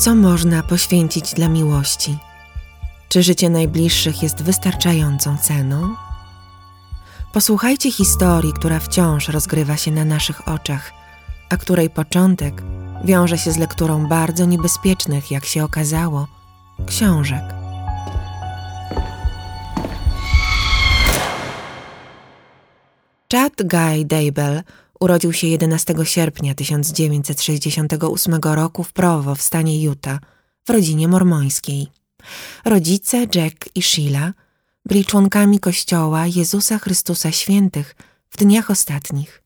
Co można poświęcić dla miłości? Czy życie najbliższych jest wystarczającą ceną? Posłuchajcie historii, która wciąż rozgrywa się na naszych oczach, a której początek wiąże się z lekturą bardzo niebezpiecznych, jak się okazało, książek. Chad Guy Daybell urodził się 11 sierpnia 1968 roku w Provo w stanie Utah w rodzinie mormońskiej. Rodzice Jack i Sheila byli członkami Kościoła Jezusa Chrystusa Świętych w dniach ostatnich.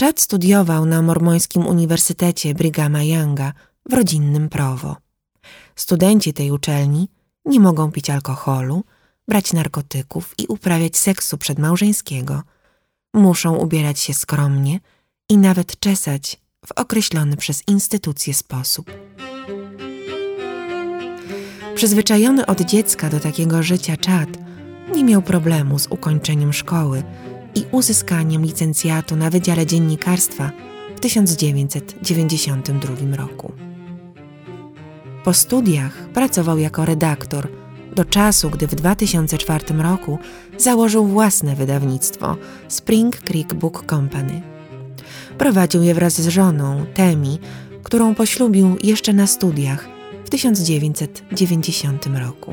Chad studiował na mormońskim Uniwersytecie Brighama Younga w rodzinnym Provo. Studenci tej uczelni nie mogą pić alkoholu, brać narkotyków i uprawiać seksu przedmałżeńskiego. Muszą ubierać się skromnie i nawet czesać w określony przez instytucję sposób. Przyzwyczajony od dziecka do takiego życia Chad nie miał problemu z ukończeniem szkoły i uzyskaniem licencjatu na Wydziale Dziennikarstwa w 1992 roku. Po studiach pracował jako redaktor do czasu, gdy w 2004 roku założył własne wydawnictwo Spring Creek Book Company. Prowadził je wraz z żoną, Temi, którą poślubił jeszcze na studiach w 1990 roku.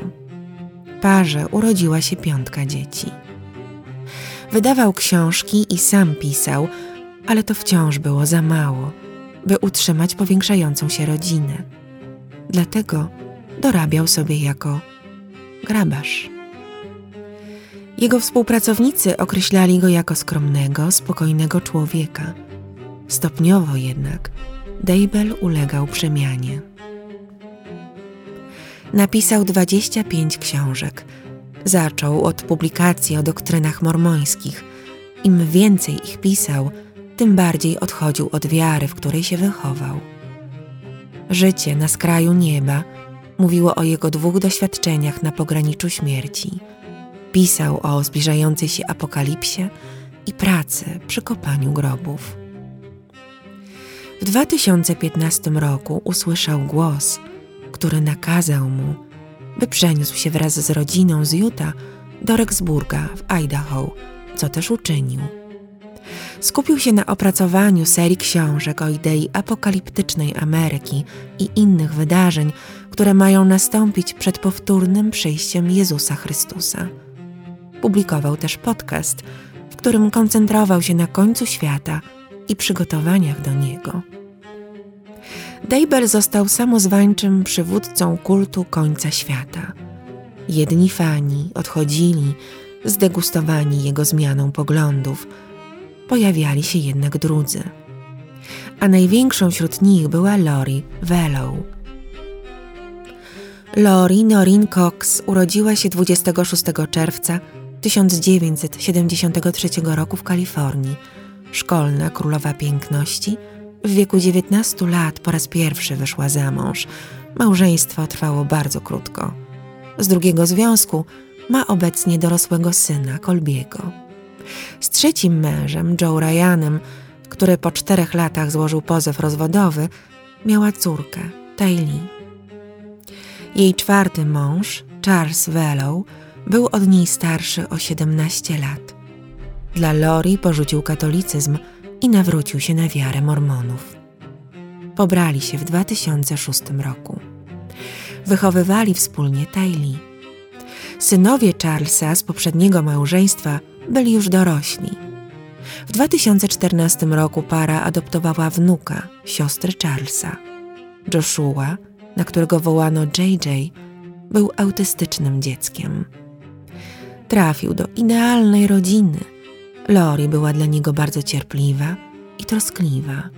Parze urodziła się piątka dzieci. Wydawał książki i sam pisał, ale to wciąż było za mało, by utrzymać powiększającą się rodzinę. Dlatego dorabiał sobie jako grabarz. Jego współpracownicy określali go jako skromnego, spokojnego człowieka. Stopniowo jednak Dejbel ulegał przemianie. Napisał 25 książek. Zaczął od publikacji o doktrynach mormońskich. Im więcej ich pisał, tym bardziej odchodził od wiary, w której się wychował. Życie na skraju nieba mówiło o jego dwóch doświadczeniach na pograniczu śmierci. Pisał o zbliżającej się apokalipsie i pracy przy kopaniu grobów. W 2015 roku usłyszał głos, który nakazał mu, by przeniósł się wraz z rodziną z Utah do Rexburga w Idaho, co też uczynił. Skupił się na opracowaniu serii książek o idei apokaliptycznej Ameryki i innych wydarzeń, które mają nastąpić przed powtórnym przyjściem Jezusa Chrystusa. Publikował też podcast, w którym koncentrował się na końcu świata i przygotowaniach do niego. Dejber został samozwańczym przywódcą kultu końca świata. Jedni fani odchodzili, zdegustowani jego zmianą poglądów, pojawiali się jednak drudzy. A największą wśród nich była Lori Vellow. Lori Norin Cox urodziła się 26 czerwca 1973 roku w Kalifornii. Szkolna królowa piękności, w wieku 19 lat po raz pierwszy wyszła za mąż. Małżeństwo trwało bardzo krótko. Z drugiego związku ma obecnie dorosłego syna Kolbiego. Z trzecim mężem, Joe Ryanem, który po czterech latach złożył pozew rozwodowy, miała córkę, Taylee. Jej czwarty mąż, Charles Vellow, był od niej starszy o 17 lat. Dla Lori porzucił katolicyzm i nawrócił się na wiarę Mormonów. Pobrali się w 2006 roku. Wychowywali wspólnie Taylee. Synowie Charlesa z poprzedniego małżeństwa byli już dorośli. W 2014 roku para adoptowała wnuka, siostry Charlesa. Joshua, na którego wołano JJ, był autystycznym dzieckiem. Trafił do idealnej rodziny. Lori była dla niego bardzo cierpliwa i troskliwa.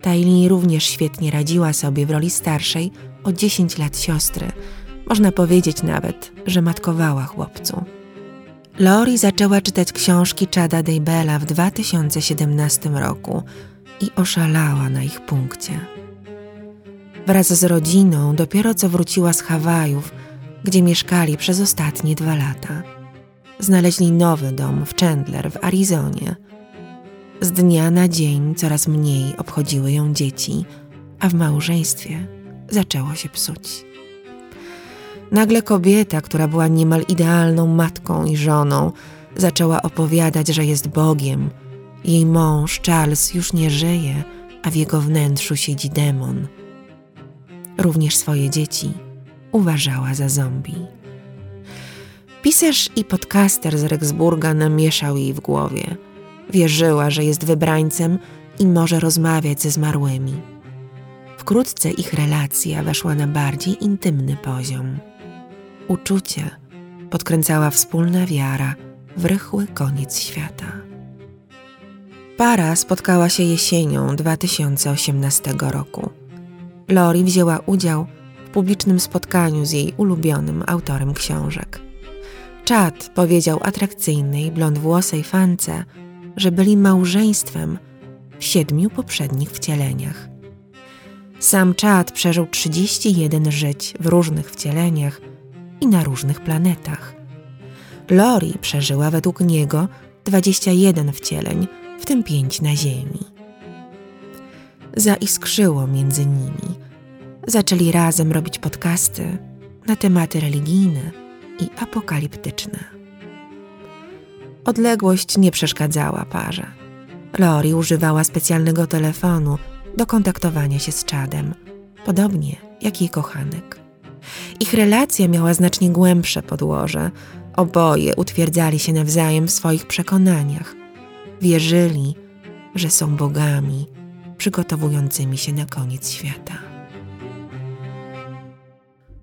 Taylee również świetnie radziła sobie w roli starszej o 10 lat siostry. Można powiedzieć nawet, że matkowała chłopcu. Lori zaczęła czytać książki Chada Daybella w 2017 roku i oszalała na ich punkcie. Wraz z rodziną dopiero co wróciła z Hawajów, gdzie mieszkali przez ostatnie dwa lata. Znaleźli nowy dom w Chandler w Arizonie. Z dnia na dzień coraz mniej obchodziły ją dzieci, a w małżeństwie zaczęło się psuć. Nagle kobieta, która była niemal idealną matką i żoną, zaczęła opowiadać, że jest Bogiem. Jej mąż, Charles, już nie żyje, a w jego wnętrzu siedzi demon. Również swoje dzieci uważała za zombie. Pisarz i podcaster z Rexburga namieszał jej w głowie. Wierzyła, że jest wybrańcem i może rozmawiać ze zmarłymi. Wkrótce ich relacja weszła na bardziej intymny poziom. Uczucie podkręcała wspólna wiara w rychły koniec świata. Para spotkała się jesienią 2018 roku. Lori wzięła udział w publicznym spotkaniu z jej ulubionym autorem książek. Chad powiedział atrakcyjnej, blondwłosej fance, że byli małżeństwem w siedmiu poprzednich wcieleniach. Sam Chad przeżył 31 żyć w różnych wcieleniach i na różnych planetach. Lori przeżyła według niego 21 wcieleń, w tym pięć na Ziemi. Zaiskrzyło między nimi. Zaczęli razem robić podcasty na tematy religijne i apokaliptyczne. Odległość nie przeszkadzała parze. Lori używała specjalnego telefonu do kontaktowania się z Chadem, podobnie jak jej kochanek. Ich relacja miała znacznie głębsze podłoże. Oboje utwierdzali się nawzajem w swoich przekonaniach. Wierzyli, że są bogami przygotowującymi się na koniec świata.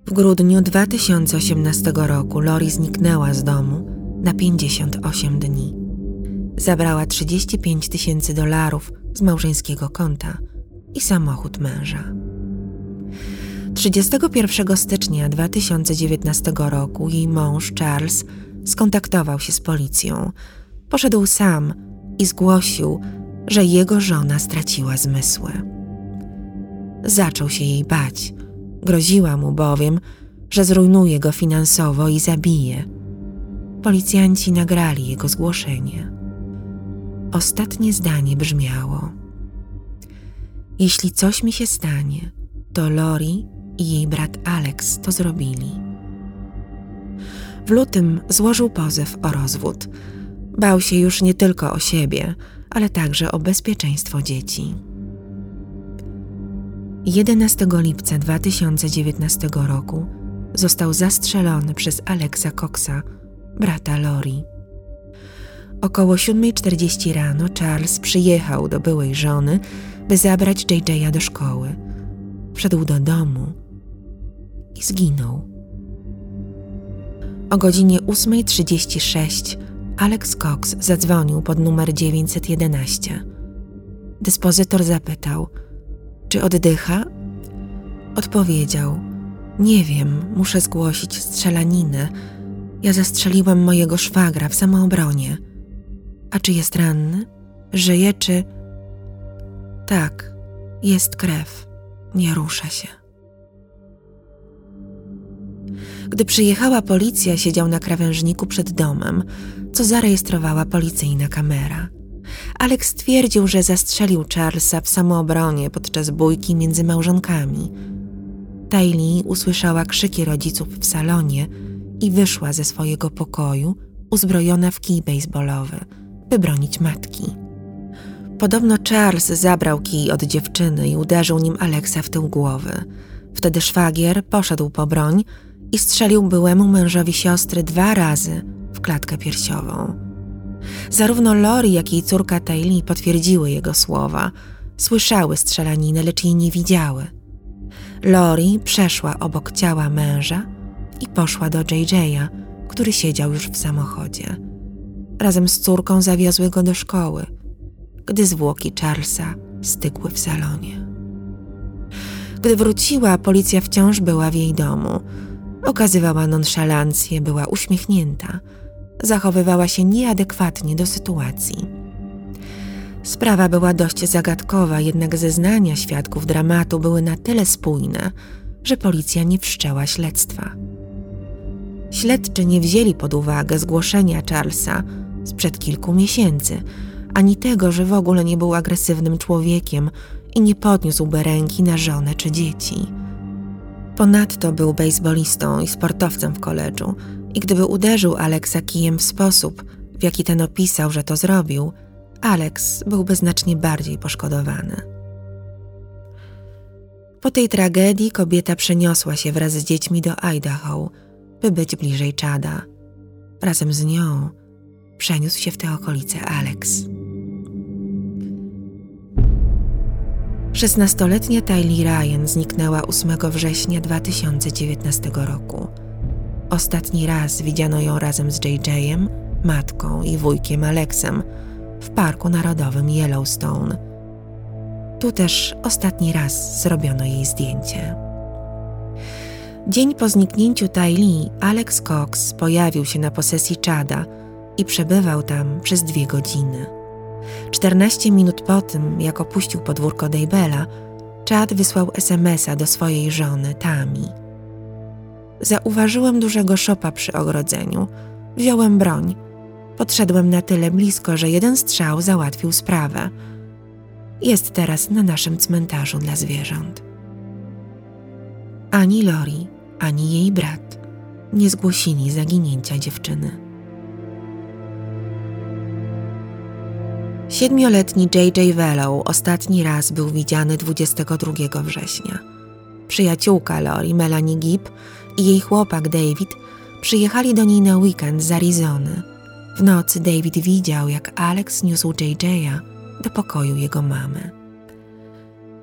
W grudniu 2018 roku Lori zniknęła z domu na 58 dni. Zabrała 35 tysięcy dolarów z małżeńskiego konta i samochód męża. 31 stycznia 2019 roku jej mąż Charles skontaktował się z policją. Poszedł sam i zgłosił, że jego żona straciła zmysły. Zaczął się jej bać. Groziła mu bowiem, że zrujnuje go finansowo i zabije. Policjanci nagrali jego zgłoszenie. Ostatnie zdanie brzmiało: Jeśli coś mi się stanie, to Lori i jej brat Alex to zrobili. W lutym złożył pozew o rozwód. Bał się już nie tylko o siebie, ale także o bezpieczeństwo dzieci. 11 lipca 2019 roku został zastrzelony przez Alexa Coxa, brata Lori. Około 7.40 rano Charles przyjechał do byłej żony, by zabrać JJ'a do szkoły. Wszedł do domu i zginął. O godzinie 8.36 Alex Cox zadzwonił pod numer 911. Dyspozytor zapytał, czy oddycha? Odpowiedział, nie wiem, muszę zgłosić strzelaninę. Ja zastrzeliłem mojego szwagra w samoobronie. A czy jest ranny? Żyje czy... Tak, jest krew. Nie rusza się. Gdy przyjechała policja, siedział na krawężniku przed domem, co zarejestrowała policyjna kamera. Alex stwierdził, że zastrzelił Charlesa w samoobronie podczas bójki między małżonkami. Taylee usłyszała krzyki rodziców w salonie i wyszła ze swojego pokoju, uzbrojona w kij baseballowy, by bronić matki. Podobno Charles zabrał kij od dziewczyny i uderzył nim Alexa w tył głowy. Wtedy szwagier poszedł po broń, i strzelił byłemu mężowi siostry dwa razy w klatkę piersiową. Zarówno Lori, jak i córka Taylee potwierdziły jego słowa. Słyszały strzelaninę, lecz jej nie widziały. Lori przeszła obok ciała męża i poszła do JJ'a, który siedział już w samochodzie. Razem z córką zawiozły go do szkoły, gdy zwłoki Charlesa stykły w salonie. Gdy wróciła, policja wciąż była w jej domu. Okazywała nonszalancję, była uśmiechnięta, zachowywała się nieadekwatnie do sytuacji. Sprawa była dość zagadkowa, jednak zeznania świadków dramatu były na tyle spójne, że policja nie wszczęła śledztwa. Śledczy nie wzięli pod uwagę zgłoszenia Charlesa sprzed kilku miesięcy, ani tego, że w ogóle nie był agresywnym człowiekiem i nie podniósłby ręki na żonę czy dzieci. Ponadto był bejsbolistą i sportowcem w koledżu i gdyby uderzył Aleksa kijem w sposób, w jaki ten opisał, że to zrobił, Aleks byłby znacznie bardziej poszkodowany. Po tej tragedii kobieta przeniosła się wraz z dziećmi do Idaho, by być bliżej Czada. Razem z nią przeniósł się w te okolice Aleks. 16-letnia Tylee Ryan zniknęła 8 września 2019 roku. Ostatni raz widziano ją razem z JJ'em, matką i wujkiem Alexem w Parku Narodowym Yellowstone. Tu też ostatni raz zrobiono jej zdjęcie. Dzień po zniknięciu Tylee, Alex Cox pojawił się na posesji Chada i przebywał tam przez dwie godziny. 14 minut po tym, jak opuścił podwórko Daybella, Chad wysłał SMS-a do swojej żony, Tami. Zauważyłem dużego szopa przy ogrodzeniu. Wziąłem broń. Podszedłem na tyle blisko, że jeden strzał załatwił sprawę. Jest teraz na naszym cmentarzu dla zwierząt. Ani Lori, ani jej brat nie zgłosili zaginięcia dziewczyny. Siedmioletni J.J. Wellow ostatni raz był widziany 22 września. Przyjaciółka Lori, Melanie Gibb i jej chłopak David przyjechali do niej na weekend z Arizony. W nocy David widział, jak Alex niósł J.J.a do pokoju jego mamy.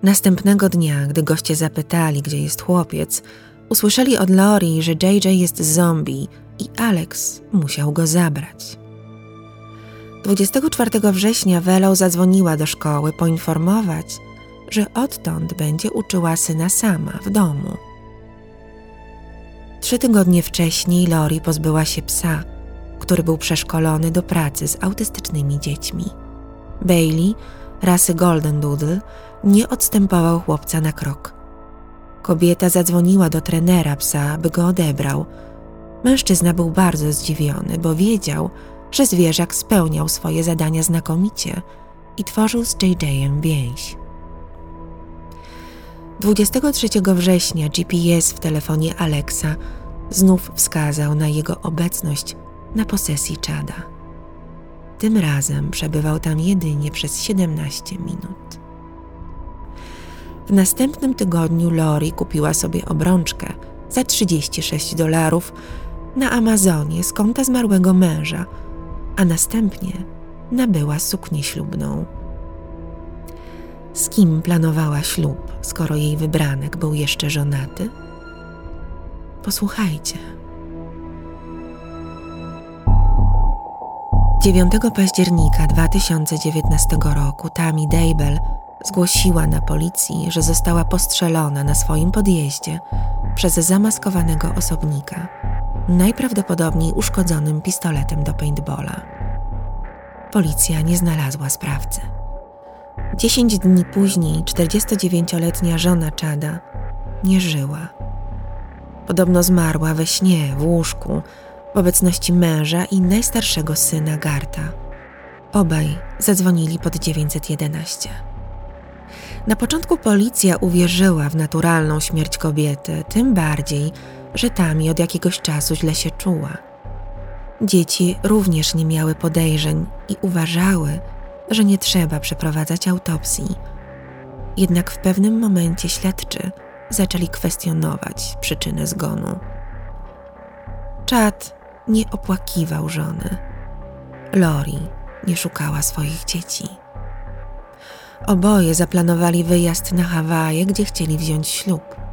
Następnego dnia, gdy goście zapytali, gdzie jest chłopiec, usłyszeli od Lori, że JJ jest zombie i Alex musiał go zabrać. 24 września Welą zadzwoniła do szkoły poinformować, że odtąd będzie uczyła syna sama w domu. Trzy tygodnie wcześniej Lori pozbyła się psa, który był przeszkolony do pracy z autystycznymi dziećmi. Bailey, rasy Golden Doodle, nie odstępował chłopca na krok. Kobieta zadzwoniła do trenera psa, by go odebrał. Mężczyzna był bardzo zdziwiony, bo wiedział, że zwierzak spełniał swoje zadania znakomicie i tworzył z JJ-em więź. 23 września GPS w telefonie Alexa znów wskazał na jego obecność na posesji czada. Tym razem przebywał tam jedynie przez 17 minut. W następnym tygodniu Lori kupiła sobie obrączkę za 36 dolarów na Amazonie z konta zmarłego męża, a następnie nabyła suknię ślubną. Z kim planowała ślub, skoro jej wybranek był jeszcze żonaty? Posłuchajcie. 9 października 2019 roku Tammy Daybell zgłosiła na policji, że została postrzelona na swoim podjeździe przez zamaskowanego osobnika najprawdopodobniej uszkodzonym pistoletem do paintballa. Policja nie znalazła sprawcy. Dziesięć dni później 49-letnia żona Chada nie żyła. Podobno zmarła we śnie, w łóżku, w obecności męża i najstarszego syna Garta. Obaj zadzwonili pod 911. Na początku policja uwierzyła w naturalną śmierć kobiety, tym bardziej, że Tami od jakiegoś czasu źle się czuła. Dzieci również nie miały podejrzeń i uważały, że nie trzeba przeprowadzać autopsji. Jednak w pewnym momencie śledczy zaczęli kwestionować przyczynę zgonu. Chad nie opłakiwał żony. Lori nie szukała swoich dzieci. Oboje zaplanowali wyjazd na Hawaje, gdzie chcieli wziąć ślub.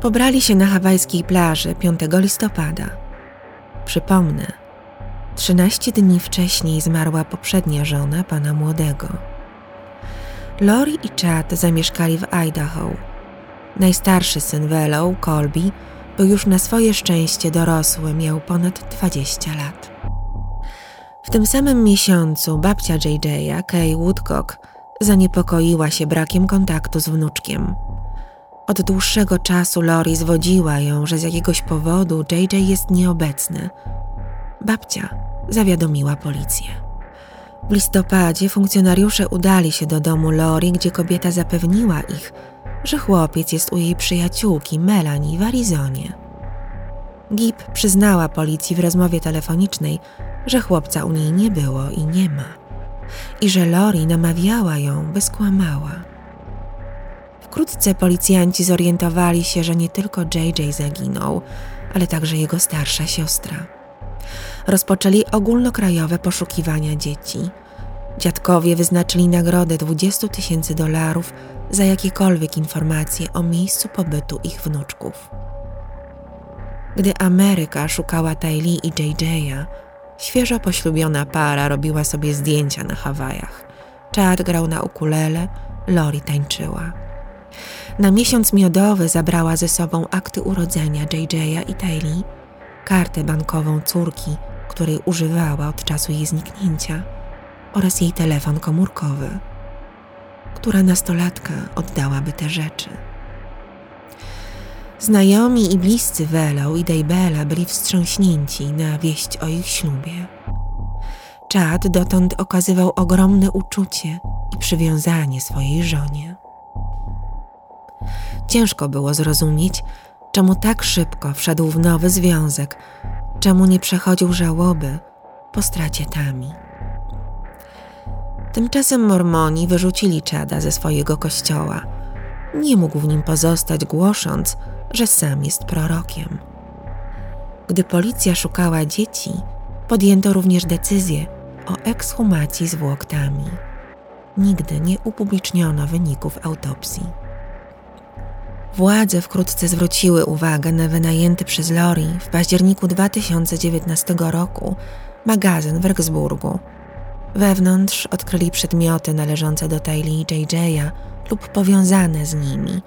Pobrali się na hawajskiej plaży 5 listopada. Przypomnę, 13 dni wcześniej zmarła poprzednia żona pana młodego. Lori i Chad zamieszkali w Idaho. Najstarszy syn Wellow, Colby, był już na swoje szczęście dorosły, miał ponad 20 lat. W tym samym miesiącu babcia JJ'a, Kay Woodcock, zaniepokoiła się brakiem kontaktu z wnuczkiem. Od dłuższego czasu Lori zwodziła ją, że z jakiegoś powodu JJ jest nieobecny. Babcia zawiadomiła policję. W listopadzie funkcjonariusze udali się do domu Lori, gdzie kobieta zapewniła ich, że chłopiec jest u jej przyjaciółki Melanie w Arizonie. Gip przyznała policji w rozmowie telefonicznej, że chłopca u niej nie było i nie ma, i że Lori namawiała ją, by skłamała. Wkrótce policjanci zorientowali się, że nie tylko JJ zaginął, ale także jego starsza siostra. Rozpoczęli ogólnokrajowe poszukiwania dzieci. Dziadkowie wyznaczyli nagrodę 20 tysięcy dolarów za jakiekolwiek informacje o miejscu pobytu ich wnuczków. Gdy Ameryka szukała Tylee i JJ'a, świeżo poślubiona para robiła sobie zdjęcia na Hawajach. Chad grał na ukulele, Lori tańczyła. Na miesiąc miodowy zabrała ze sobą akty urodzenia JJ'a i Tylee, kartę bankową córki, której używała od czasu jej zniknięcia, oraz jej telefon komórkowy. Która nastolatka oddałaby te rzeczy? Znajomi i bliscy Velo i Daybella byli wstrząśnięci na wieść o ich ślubie. Chad dotąd okazywał ogromne uczucie i przywiązanie swojej żonie. Ciężko było zrozumieć, czemu tak szybko wszedł w nowy związek, czemu nie przechodził żałoby po stracie Tami. Tymczasem Mormoni wyrzucili Chada ze swojego kościoła. Nie mógł w nim pozostać, głosząc, że sam jest prorokiem. Gdy policja szukała dzieci, podjęto również decyzję o ekshumacji zwłok Tami. Nigdy nie upubliczniono wyników autopsji. Władze wkrótce zwróciły uwagę na wynajęty przez Lori w październiku 2019 roku magazyn w Rexburgu. Wewnątrz odkryli przedmioty należące do Tylee i JJ'a lub powiązane z nimi,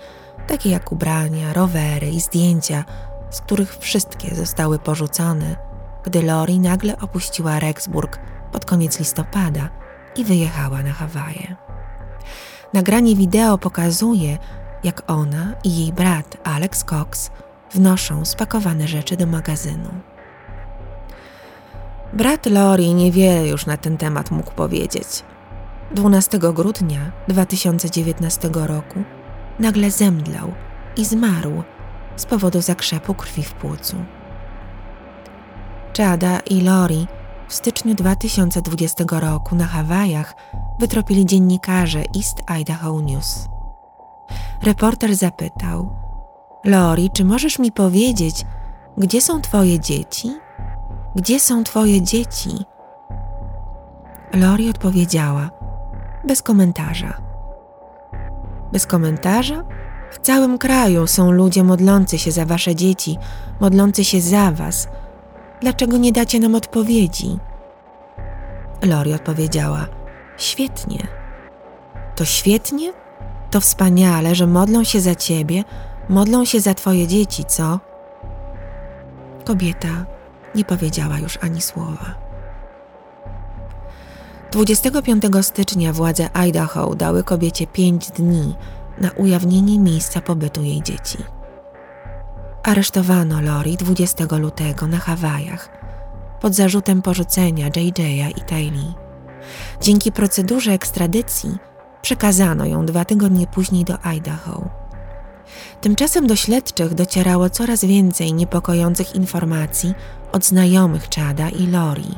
takie jak ubrania, rowery i zdjęcia, z których wszystkie zostały porzucone, gdy Lori nagle opuściła Rexburg pod koniec listopada i wyjechała na Hawaje. Nagranie wideo pokazuje, jak ona i jej brat Alex Cox wnoszą spakowane rzeczy do magazynu. Brat Lori niewiele już na ten temat mógł powiedzieć. 12 grudnia 2019 roku nagle zemdlał i zmarł z powodu zakrzepu krwi w płucu. Chada i Lori w styczniu 2020 roku na Hawajach wytropili dziennikarze East Idaho News. Reporter zapytał: Lori, czy możesz mi powiedzieć, gdzie są twoje dzieci? Gdzie są twoje dzieci? Lori odpowiedziała, bez komentarza. Bez komentarza? W całym kraju są ludzie modlący się za wasze dzieci, modlący się za was. Dlaczego nie dacie nam odpowiedzi? Lori odpowiedziała: Świetnie. To świetnie? To wspaniale, że modlą się za ciebie, modlą się za twoje dzieci, co? Kobieta nie powiedziała już ani słowa. 25 stycznia władze Idaho dały kobiecie pięć dni na ujawnienie miejsca pobytu jej dzieci. Aresztowano Lori 20 lutego na Hawajach pod zarzutem porzucenia JJ'a i Tylee. Dzięki procedurze ekstradycji Przekazano ją dwa tygodnie później do Idaho. Tymczasem do śledczych docierało coraz więcej niepokojących informacji od znajomych Chada i Lori.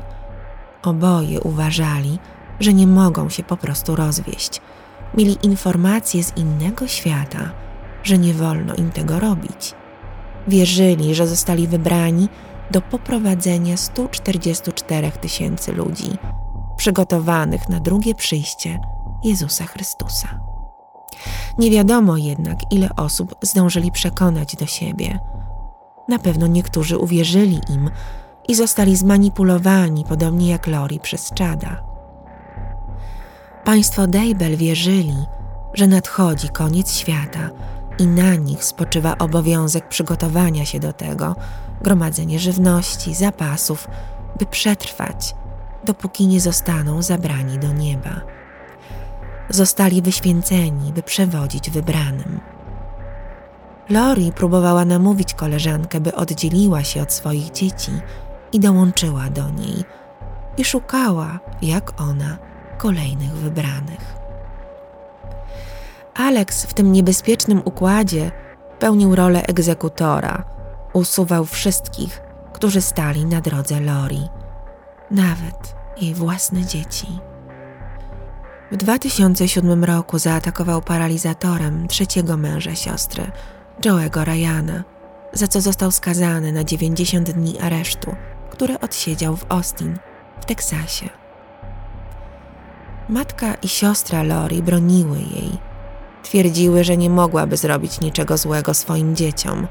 Oboje uważali, że nie mogą się po prostu rozwieść. Mieli informacje z innego świata, że nie wolno im tego robić. Wierzyli, że zostali wybrani do poprowadzenia 144 tysięcy ludzi, przygotowanych na drugie przyjście Jezusa Chrystusa. Nie wiadomo jednak, ile osób zdążyli przekonać do siebie. Na pewno niektórzy uwierzyli im i zostali zmanipulowani, podobnie jak Lori przez czada. Państwo Dejbel wierzyli, że nadchodzi koniec świata i na nich spoczywa obowiązek przygotowania się do tego, gromadzenie żywności, zapasów, by przetrwać, dopóki nie zostaną zabrani do nieba zostali wyświęceni, by przewodzić wybranym. Lori próbowała namówić koleżankę, by oddzieliła się od swoich dzieci i dołączyła do niej, i szukała, jak ona, kolejnych wybranych. Alex w tym niebezpiecznym układzie pełnił rolę egzekutora. Usuwał wszystkich, którzy stali na drodze Lori, nawet jej własne dzieci. W 2007 roku zaatakował paralizatorem trzeciego męża siostry, Joe'ego Ryana, za co został skazany na 90 dni aresztu, które odsiedział w Austin, w Teksasie. Matka i siostra Lori broniły jej. Twierdziły, że nie mogłaby zrobić niczego złego swoim dzieciom.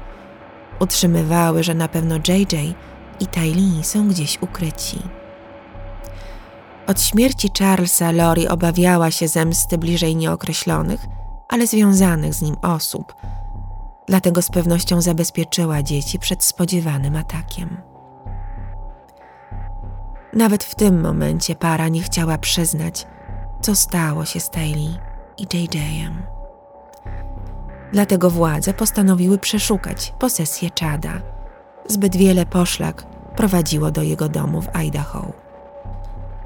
Utrzymywały, że na pewno JJ i Tylee są gdzieś ukryci. Od śmierci Charlesa Lori obawiała się zemsty bliżej nieokreślonych, ale związanych z nim osób. Dlatego z pewnością zabezpieczyła dzieci przed spodziewanym atakiem. Nawet w tym momencie para nie chciała przyznać, co stało się z Taylor i JJ'em. Dlatego władze postanowiły przeszukać posesję Chada. Zbyt wiele poszlak prowadziło do jego domu w Idaho.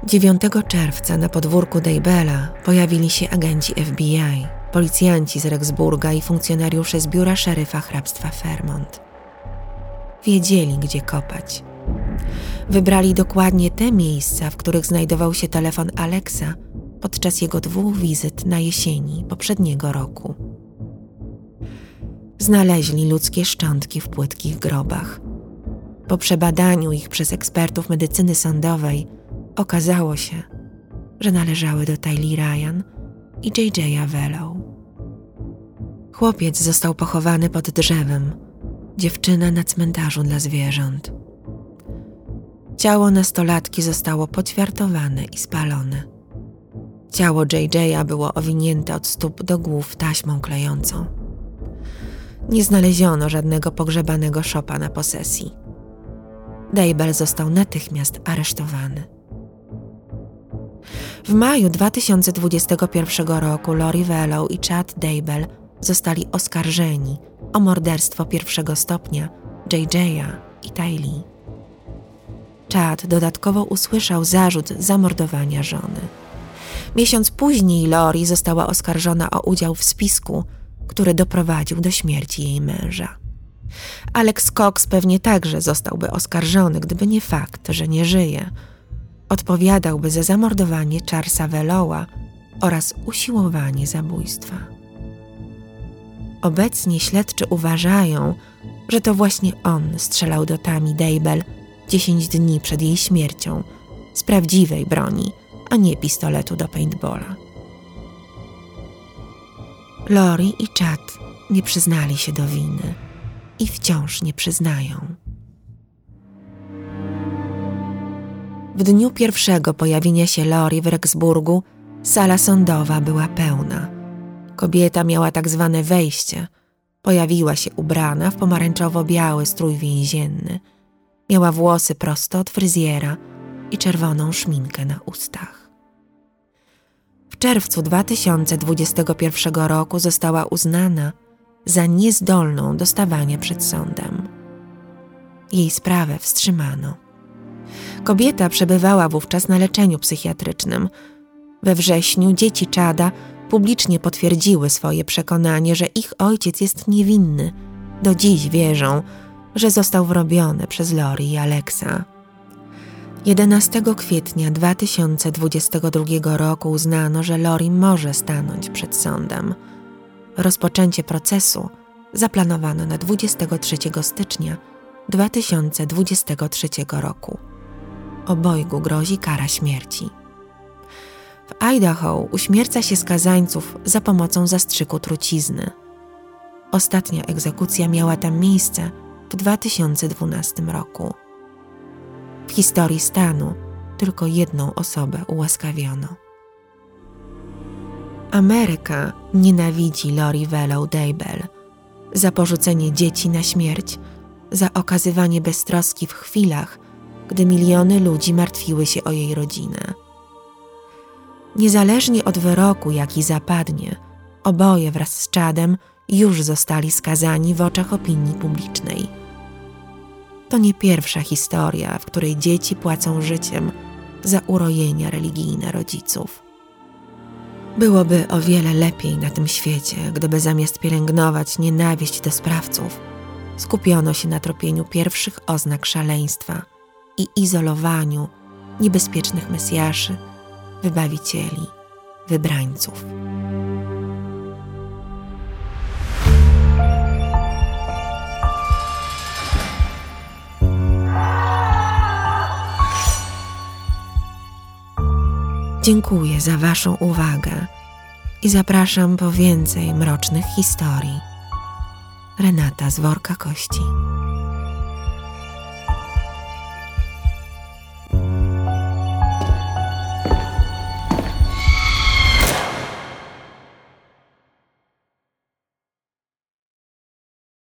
9 czerwca na podwórku Daybella pojawili się agenci FBI, policjanci z Rexburga i funkcjonariusze z biura szeryfa hrabstwa Fairmont. Wiedzieli, gdzie kopać. Wybrali dokładnie te miejsca, w których znajdował się telefon Alexa podczas jego dwóch wizyt na jesieni poprzedniego roku. Znaleźli ludzkie szczątki w płytkich grobach. Po przebadaniu ich przez ekspertów medycyny sądowej okazało się, że należały do Tylee Ryan i J.J. Vellow. Chłopiec został pochowany pod drzewem, dziewczyna na cmentarzu dla zwierząt. Ciało nastolatki zostało poćwiartowane i spalone. Ciało JJ'a było owinięte od stóp do głów taśmą klejącą. Nie znaleziono żadnego pogrzebanego szopa na posesji. Dejbel został natychmiast aresztowany. W maju 2021 roku Lori Vellow i Chad Dejbel zostali oskarżeni o morderstwo pierwszego stopnia JJ'a i Tylee. Chad dodatkowo usłyszał zarzut zamordowania żony. Miesiąc później Lori została oskarżona o udział w spisku, który doprowadził do śmierci jej męża. Alex Cox pewnie także zostałby oskarżony, gdyby nie fakt, że nie żyje. Odpowiadałby za zamordowanie Charlesa Veloa oraz usiłowanie zabójstwa. Obecnie śledczy uważają, że to właśnie on strzelał do Tami Daybell 10 dni przed jej śmiercią z prawdziwej broni, a nie pistoletu do paintballa. Lori i Chad nie przyznali się do winy i wciąż nie przyznają. W dniu pierwszego pojawienia się Lori w Rexburgu sala sądowa była pełna. Kobieta miała tak zwane wejście. Pojawiła się ubrana w pomarańczowo-biały strój więzienny. Miała włosy prosto od fryzjera i czerwoną szminkę na ustach. W czerwcu 2021 roku została uznana za niezdolną do stawania przed sądem. Jej sprawę wstrzymano. Kobieta przebywała wówczas na leczeniu psychiatrycznym. We wrześniu dzieci Czada publicznie potwierdziły swoje przekonanie, że ich ojciec jest niewinny. Do dziś wierzą, że został wrobiony przez Lori i Alexa. 11 kwietnia 2022 roku uznano, że Lori może stanąć przed sądem. Rozpoczęcie procesu zaplanowano na 23 stycznia 2023 roku. Obojgu grozi kara śmierci. W Idaho uśmierca się skazańców za pomocą zastrzyku trucizny. Ostatnia egzekucja miała tam miejsce w 2012 roku. W historii stanu tylko jedną osobę ułaskawiono. Ameryka nienawidzi Lori Vellow Daybell za porzucenie dzieci na śmierć, za okazywanie beztroski w chwilach, gdy miliony ludzi martwiły się o jej rodzinę. Niezależnie od wyroku, jaki zapadnie, oboje wraz z Chadem już zostali skazani w oczach opinii publicznej. To nie pierwsza historia, w której dzieci płacą życiem za urojenia religijne rodziców. Byłoby o wiele lepiej na tym świecie, gdyby zamiast pielęgnować nienawiść do sprawców, skupiono się na tropieniu pierwszych oznak szaleństwa i izolowaniu niebezpiecznych mesjaszy, wybawicieli, wybrańców. Dziękuję za Waszą uwagę i zapraszam po więcej mrocznych historii. Renata z worka kości.